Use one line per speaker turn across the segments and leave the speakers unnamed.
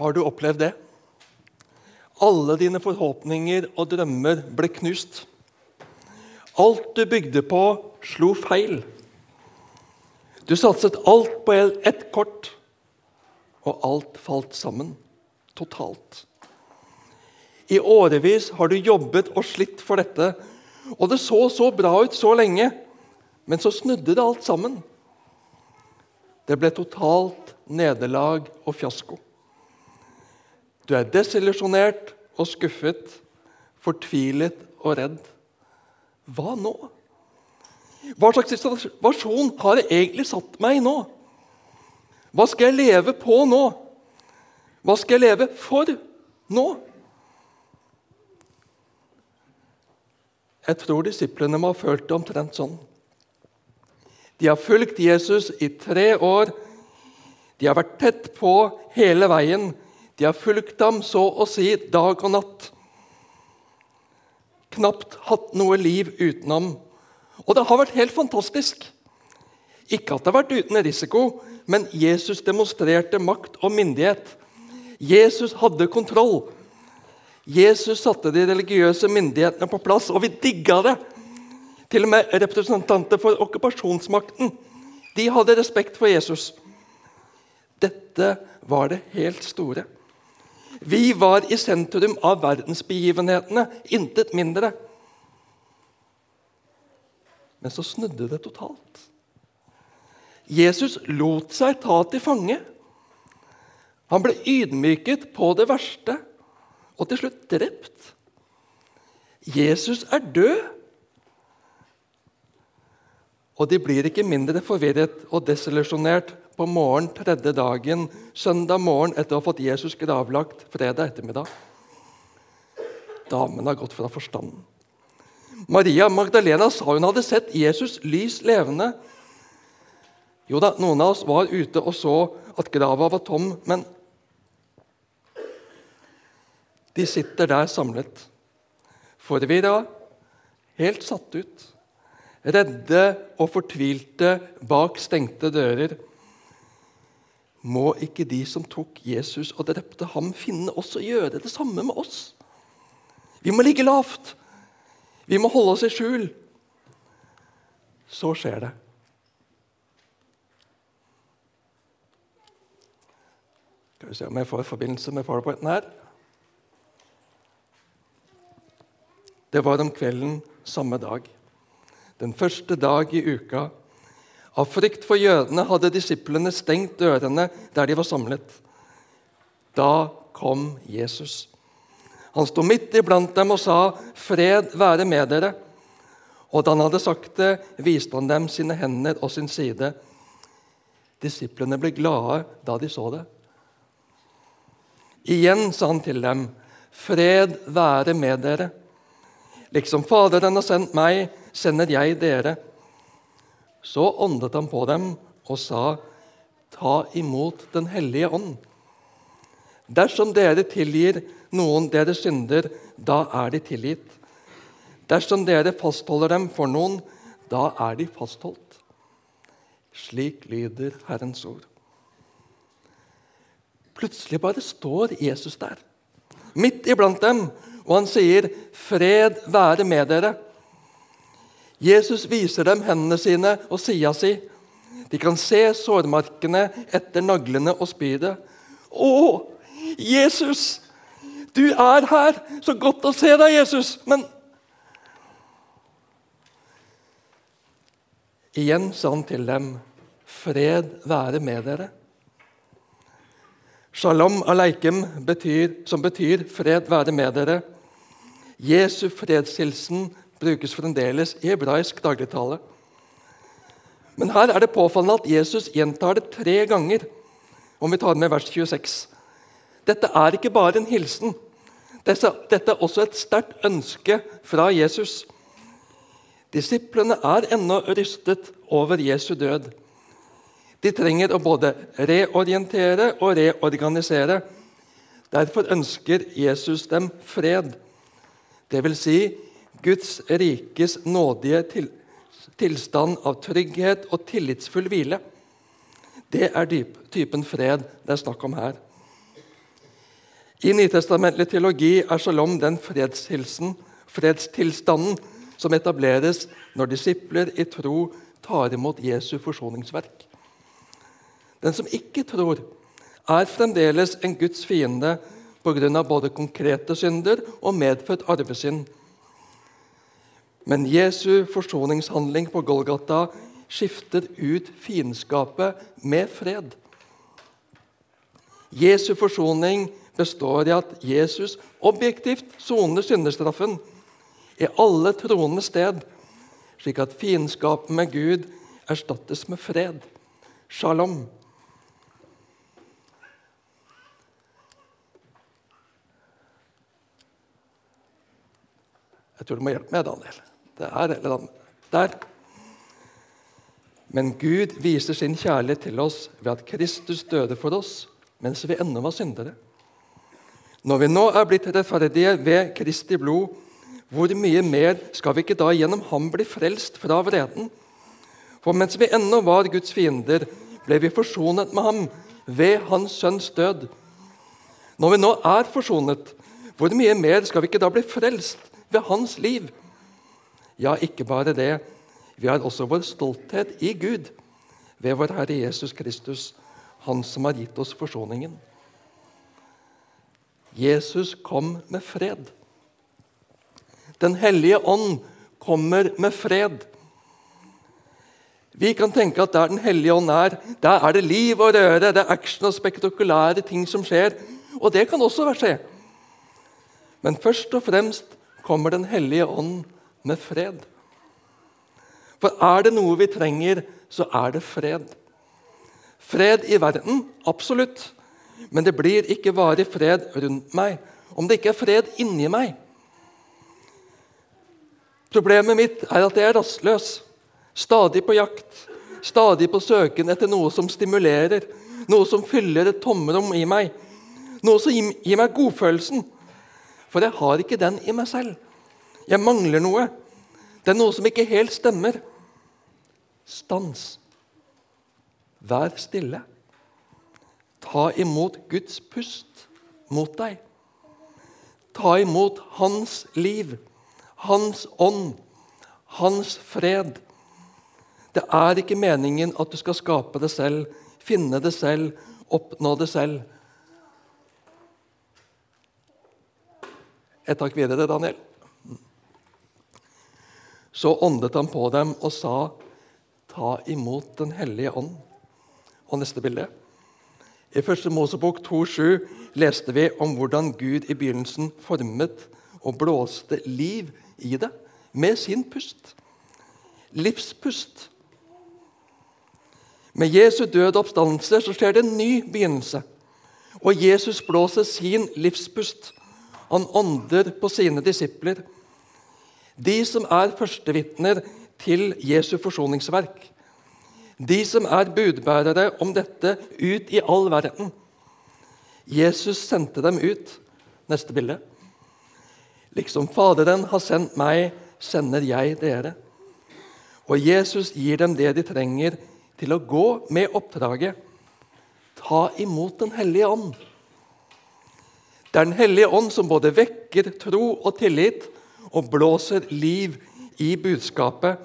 Har du opplevd det? Alle dine forhåpninger og drømmer ble knust. Alt du bygde på, slo feil. Du satset alt på ett kort, og alt falt sammen. Totalt. I årevis har du jobbet og slitt for dette, og det så så bra ut så lenge, men så snudde det alt sammen. Det ble totalt nederlag og fiasko. Du er desillusjonert og skuffet, fortvilet og redd. Hva nå? Hva slags situasjon har jeg egentlig satt meg i nå? Hva skal jeg leve på nå? Hva skal jeg leve for nå? Jeg tror disiplene må ha følt det omtrent sånn. De har fulgt Jesus i tre år. De har vært tett på hele veien. De har fulgt ham så å si dag og natt. Knapt hatt noe liv utenom. Og det har vært helt fantastisk. Ikke at det har vært uten risiko, men Jesus demonstrerte makt og myndighet. Jesus hadde kontroll. Jesus satte de religiøse myndighetene på plass, og vi digga det. Til og med representanter for okkupasjonsmakten de hadde respekt for Jesus. Dette var det helt store. Vi var i sentrum av verdensbegivenhetene, intet mindre. Men så snudde det totalt. Jesus lot seg ta til fange. Han ble ydmyket på det verste og til slutt drept. Jesus er død. Og de blir ikke mindre forvirret og desillusjonert på morgen tredje dagen, søndag morgen etter å ha fått Jesus gravlagt fredag ettermiddag. Damen har gått fra forstanden. Maria Magdalena sa hun hadde sett Jesus lys levende. Jo da, noen av oss var ute og så at grava var tom, men de sitter der samlet, forvirra, helt satt ut redde og fortvilte bak stengte dører. Må ikke de som tok Jesus og drepte ham, finne oss og gjøre det samme med oss? Vi må ligge lavt. Vi må holde oss i skjul. Så skjer det. Skal vi se om jeg får forbindelse med powerpointen her. Det var om kvelden samme dag den første dag i uka. Av frykt for jødene hadde disiplene stengt dørene der de var samlet. Da kom Jesus. Han sto midt iblant dem og sa, 'Fred være med dere.' Og da han hadde sagt det, viste han dem sine hender og sin side. Disiplene ble glade da de så det. Igjen sa han til dem, 'Fred være med dere.' Liksom Faderen har sendt meg, sender jeg dere. Så åndet han på dem og sa, Ta imot Den hellige ånd. Dersom dere tilgir noen deres synder, da er de tilgitt. Dersom dere fastholder dem for noen, da er de fastholdt. Slik lyder Herrens ord. Plutselig bare står Jesus der, midt iblant dem, og han sier, 'Fred være med dere'. Jesus viser dem hendene sine og sida si. De kan se sårmarkene etter naglene og spydet. 'Å, Jesus! Du er her! Så godt å se deg, Jesus!' Men Igjen sa han til dem, 'Fred være med dere'. Shalom aleikum, betyr, som betyr 'fred være med dere'. Jesu fredshilsen brukes fremdeles i hebraisk dagligtale. Men her er det påfallende at Jesus gjentar det tre ganger, om vi tar med vers 26. Dette er ikke bare en hilsen. Dette er også et sterkt ønske fra Jesus. Disiplene er ennå rystet over Jesu død. De trenger å både reorientere og reorganisere. Derfor ønsker Jesus dem fred. Det vil si Guds rikes nådige til, tilstand av trygghet og tillitsfull hvile. Det er dyp, typen fred det er snakk om her. I nytestamentlig teologi er shalom den fredstilstanden som etableres når disipler i tro tar imot Jesu forsoningsverk. Den som ikke tror, er fremdeles en Guds fiende pga. både konkrete synder og medfødt arvesynd. Men Jesu forsoningshandling på Golgata skifter ut fiendskapet med fred. Jesu forsoning består i at Jesus objektivt soner syndestraffen i alle troende sted, slik at fiendskapet med Gud erstattes med fred. Shalom. Jeg tror du må hjelpe meg, Daniel. Det er eller annet. Der. Men Gud viser sin kjærlighet til oss ved at Kristus døde for oss mens vi ennå var syndere. Når vi nå er blitt rettferdige ved Kristi blod, hvor mye mer skal vi ikke da gjennom ham bli frelst fra vreden? For mens vi ennå var Guds fiender, ble vi forsonet med ham ved Hans Sønns død. Når vi nå er forsonet, hvor mye mer skal vi ikke da bli frelst ved Hans liv? Ja, ikke bare det. Vi har også vår stolthet i Gud ved vår Herre Jesus Kristus, Han som har gitt oss forsoningen. Jesus kom med fred. Den hellige ånd kommer med fred. Vi kan tenke at der Den hellige ånd er, der er det liv og røre, det er action og spektakulære ting som skjer. Og det kan også skje. Men først og fremst kommer Den hellige ånd med fred. For er det noe vi trenger, så er det fred. Fred i verden, absolutt. Men det blir ikke varig fred rundt meg om det ikke er fred inni meg. Problemet mitt er at jeg er rastløs, stadig på jakt, stadig på søken etter noe som stimulerer, noe som fyller et tomrom i meg, noe som gir meg godfølelsen. For jeg har ikke den i meg selv. Jeg mangler noe. Det er noe som ikke helt stemmer. Stans. Vær stille. Ta imot Guds pust mot deg. Ta imot Hans liv, Hans ånd, Hans fred. Det er ikke meningen at du skal skape det selv, finne det selv, oppnå det selv. Et takk videre, Daniel. Så åndet han på dem og sa, 'Ta imot Den hellige ånd'. Og neste bilde. I 1. Mosebok 2,7 leste vi om hvordan Gud i begynnelsen formet og blåste liv i det med sin pust. Livspust. Med Jesu død oppstandelse så skjer det en ny begynnelse. Og Jesus blåser sin livspust. Han ånder på sine disipler. De som er førstevitner til Jesu forsoningsverk. De som er budbærere om dette ut i all verden. Jesus sendte dem ut. Neste bilde. Liksom Faderen har sendt meg, sender jeg dere. Og Jesus gir dem det de trenger til å gå med oppdraget. Ta imot Den hellige ånd. Det er Den hellige ånd som både vekker tro og tillit og blåser liv i budskapet,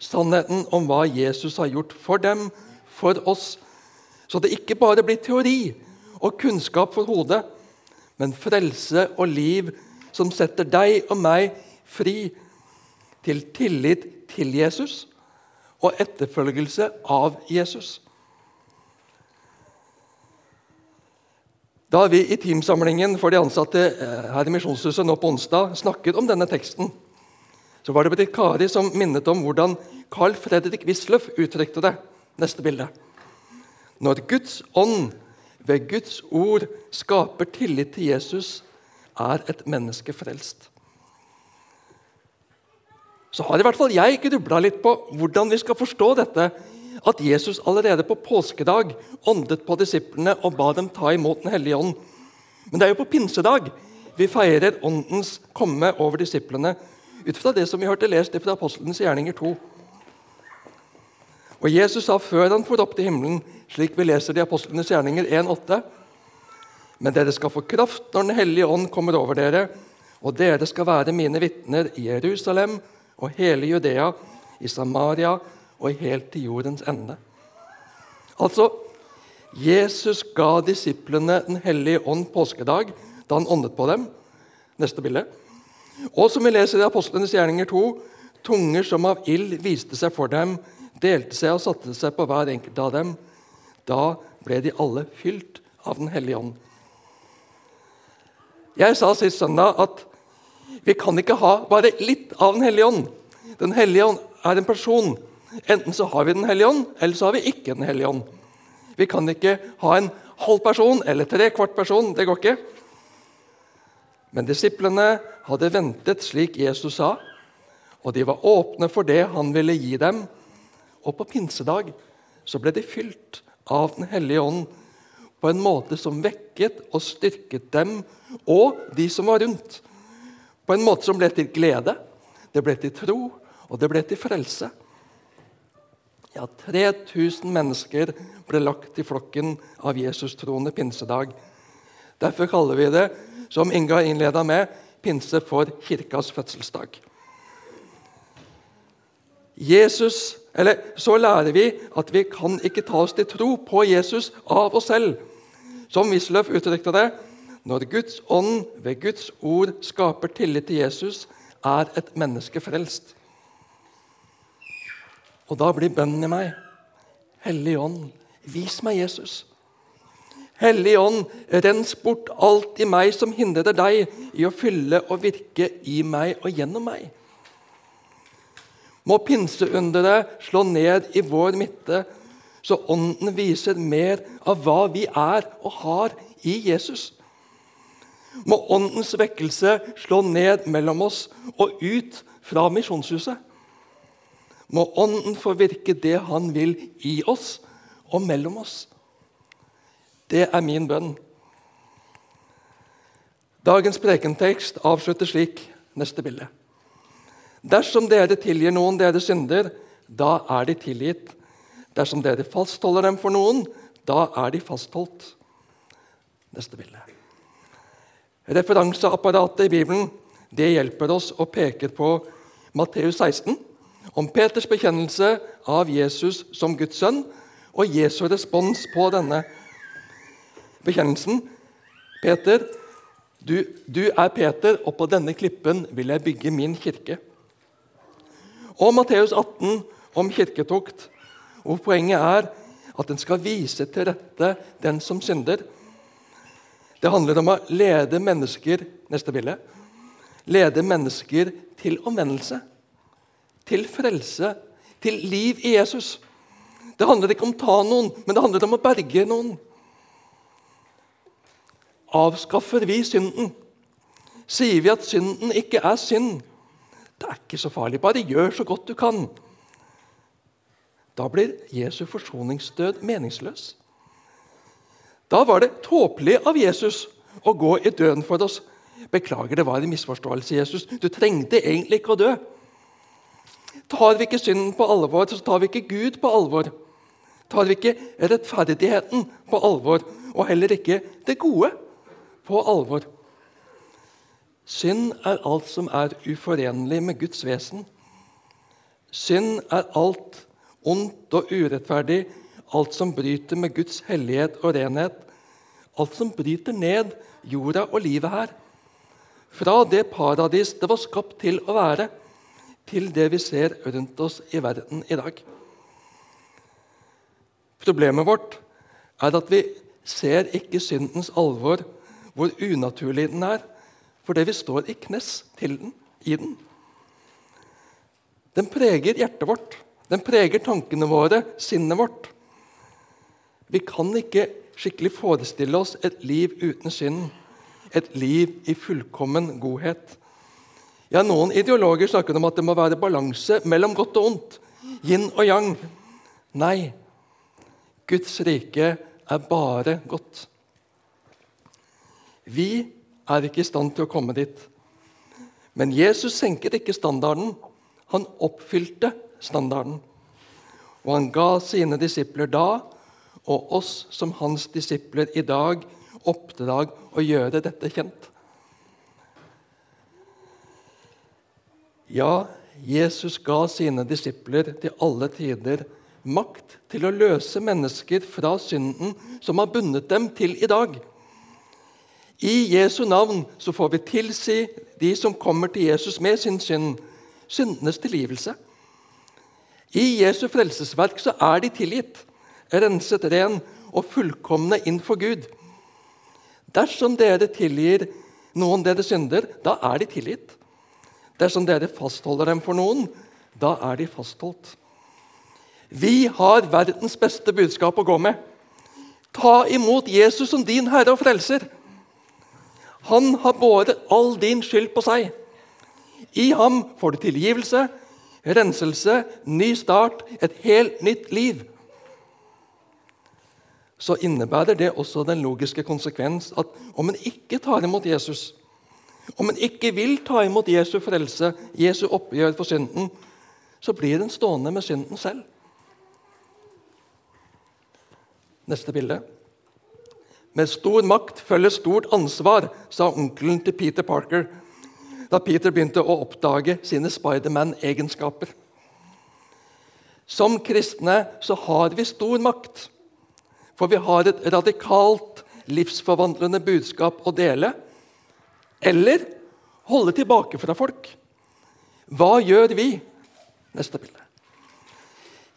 sannheten om hva Jesus har gjort for dem, for oss, så det ikke bare blir teori og kunnskap for hodet, men frelse og liv som setter deg og meg fri til tillit til Jesus og etterfølgelse av Jesus. Da vi i teamsamlingen for de ansatte eh, her i Misjonshuset nå på onsdag snakket om denne teksten, så var det Britt Kari som minnet om hvordan Carl Fredrik Wisløff uttrykte det. Neste bilde. Når Guds ånd ved Guds ord skaper tillit til Jesus, er et menneske frelst. Så har i hvert fall jeg grubla litt på hvordan vi skal forstå dette at Jesus allerede på påskedag åndet på disiplene og ba dem ta imot Den hellige ånd. Men det er jo på pinsedag vi feirer Åndens komme over disiplene ut fra det som vi hørte lest fra Apostlenes gjerninger 2. Og Jesus sa før han for opp til himmelen, slik vi leser i Apostlenes gjerninger 1,8.: Men dere skal få kraft når Den hellige ånd kommer over dere, og dere skal være mine vitner i Jerusalem og hele Judea, i Samaria og helt til jordens ende. Altså, Jesus ga disiplene Den hellige ånd påskedag da han åndet på dem. Neste bilde. Og som vi leser i Apostlenes gjerninger 2, tunger som av ild viste seg for dem, delte seg og satte seg på hver enkelt av dem. Da ble de alle fylt av Den hellige ånd. Jeg sa sist søndag at vi kan ikke ha bare litt av Den hellige ånd. Den hellige ånd er en person. Enten så har vi Den hellige ånd, eller så har vi ikke Den hellige ånd. Vi kan ikke ha en halv person eller tre kvart person. Det går ikke. Men disiplene hadde ventet slik Jesus sa, og de var åpne for det han ville gi dem. Og på pinsedag så ble de fylt av Den hellige ånd på en måte som vekket og styrket dem og de som var rundt. På en måte som ble til glede, det ble til tro, og det ble til frelse. Ja, 3000 mennesker ble lagt i flokken av Jesus-troende pinsedag. Derfor kaller vi det, som Inga innleda med, pinse for kirkas fødselsdag. Jesus, eller Så lærer vi at vi kan ikke ta oss til tro på Jesus av oss selv. Som Wisløff uttrykte det når Guds ånd ved Guds ord skaper tillit til Jesus, er et menneske frelst. Og da blir bønnen i meg Hellig ånd, vis meg Jesus. Hellig ånd, rens bort alt i meg som hindrer deg i å fylle og virke i meg og gjennom meg. Må pinseunderet slå ned i vår midte, så Ånden viser mer av hva vi er og har i Jesus. Må Åndens vekkelse slå ned mellom oss og ut fra misjonshuset. Må Ånden få virke det Han vil i oss og mellom oss. Det er min bønn. Dagens prekentekst avslutter slik. Neste bilde. Dersom dere tilgir noen deres synder, da er de tilgitt. Dersom dere fastholder dem for noen, da er de fastholdt. Neste bilde. Referanseapparatet i Bibelen det hjelper oss og peker på Matteus 16, om Peters bekjennelse av Jesus som Guds sønn og Jesu respons på denne bekjennelsen. Peter, du, du er Peter, og på denne klippen vil jeg bygge min kirke. Og Matteus 18 om kirketukt, hvor poenget er at den skal vise til rette den som synder. Det handler om å lede mennesker neste bilde, lede mennesker til omvendelse, til frelse, til liv i Jesus. Det handler ikke om å ta noen, men det handler om å berge noen. Avskaffer vi synden? Sier vi at synden ikke er synd? Det er ikke så farlig. Bare gjør så godt du kan. Da blir Jesu forsoningsdød meningsløs. Da var det tåpelig av Jesus å gå i døden for oss. Beklager, det var en misforståelse, Jesus. Du trengte egentlig ikke å dø. Tar vi ikke synden på alvor, så tar vi ikke Gud på alvor. Tar vi ikke rettferdigheten på alvor, og heller ikke det gode på alvor. Synd er alt som er uforenlig med Guds vesen. Synd er alt ondt og urettferdig alt som bryter med Guds hellighet og renhet, alt som bryter ned jorda og livet her. Fra det paradis det var skapt til å være, til det vi ser rundt oss i verden i dag. Problemet vårt er at vi ser ikke syndens alvor, hvor unaturlig den er, fordi vi står i knes til den, i den. Den preger hjertet vårt, den preger tankene våre, sinnet vårt. Vi kan ikke skikkelig forestille oss et liv uten synd, et liv i fullkommen godhet. Ja, Noen ideologer snakker om at det må være balanse mellom godt og ondt. Yin og yang. Nei, Guds rike er bare godt. Vi er ikke i stand til å komme dit. Men Jesus senket ikke standarden. Han oppfylte standarden. Og han ga sine disipler da og oss som hans disipler i dag oppdrag å gjøre dette kjent. Ja, Jesus ga sine disipler til alle tider makt til å løse mennesker fra synden som har bundet dem til i dag. I Jesu navn så får vi tilsi de som kommer til Jesus med sin synd, syndenes tilgivelse. I Jesu frelsesverk så er de tilgitt, renset ren og fullkomne inn for Gud. Dersom dere tilgir noen deres synder, da er de tilgitt. Dersom dere fastholder dem for noen, da er de fastholdt. Vi har verdens beste budskap å gå med. Ta imot Jesus som din herre og frelser. Han har båret all din skyld på seg. I ham får du tilgivelse, renselse, ny start, et helt nytt liv. Så innebærer det også den logiske konsekvens at om en ikke tar imot Jesus, om en ikke vil ta imot Jesu frelse, Jesu oppgjør for synden, så blir en stående med synden selv. Neste bilde. Med stor makt følger stort ansvar, sa onkelen til Peter Parker da Peter begynte å oppdage sine Spiderman-egenskaper. Som kristne så har vi stor makt, for vi har et radikalt, livsforvandlende budskap å dele. Eller holde tilbake fra folk. Hva gjør vi? Neste bilde.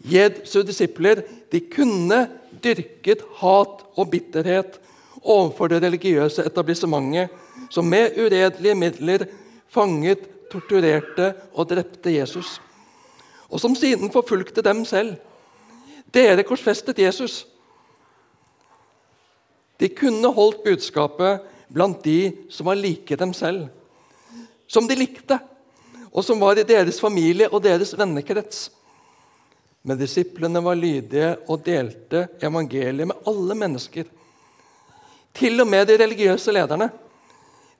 Jesu disipler de kunne dyrket hat og bitterhet overfor det religiøse etablissementet som med uredelige midler fanget, torturerte og drepte Jesus. Og som siden forfulgte dem selv. Dere korsfestet Jesus. De kunne holdt budskapet blant de som var like dem selv. Som de likte, og som var i deres familie og deres vennekrets. Men disiplene var lydige og delte evangeliet med alle mennesker. Til og med de religiøse lederne.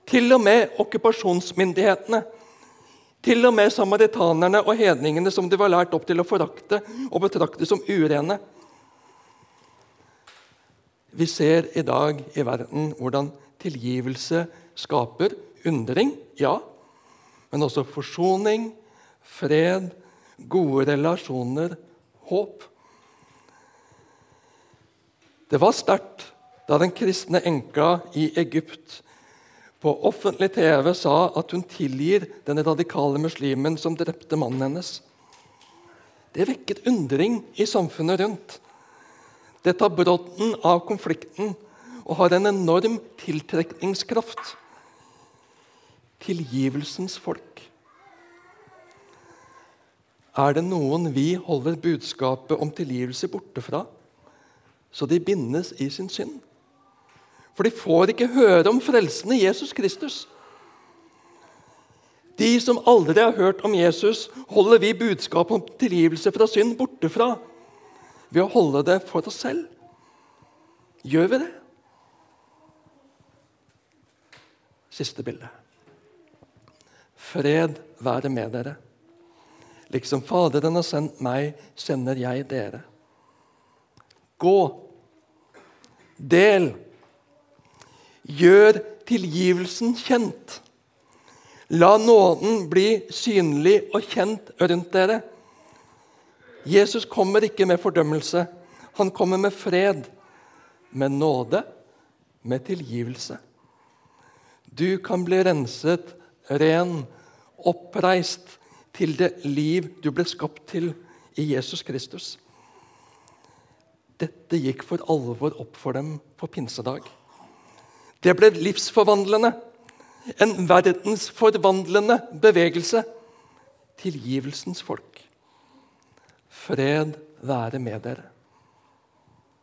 Til og med okkupasjonsmyndighetene. Til og med samaritanerne og hedningene som de var lært opp til å forakte og betrakte som urene. Vi ser i dag i verden hvordan tilgivelse skaper undring, ja, men også forsoning, fred, gode relasjoner, håp. Det var sterkt da den kristne enka i Egypt på offentlig TV sa at hun tilgir den radikale muslimen som drepte mannen hennes. Det vekket undring i samfunnet rundt. Det tar brodden av konflikten og har en enorm tiltrekningskraft. Tilgivelsens folk. Er det noen vi holder budskapet om tilgivelse borte fra, så de bindes i sin synd? For de får ikke høre om frelsen i Jesus Kristus. De som aldri har hørt om Jesus, holder vi budskapet om tilgivelse fra synd borte fra ved å holde det for oss selv. Gjør vi det? Siste bilde. Fred være med dere. Liksom Faderen har sendt meg, sender jeg dere. Gå. Del Gjør tilgivelsen kjent. La nåden bli synlig og kjent rundt dere. Jesus kommer ikke med fordømmelse. Han kommer med fred, med nåde, med tilgivelse. Du kan bli renset, ren, oppreist til det liv du ble skapt til i Jesus Kristus. Dette gikk for alvor opp for dem på pinsedag. Det ble livsforvandlende. En verdensforvandlende bevegelse. Tilgivelsens folk. Fred være med dere.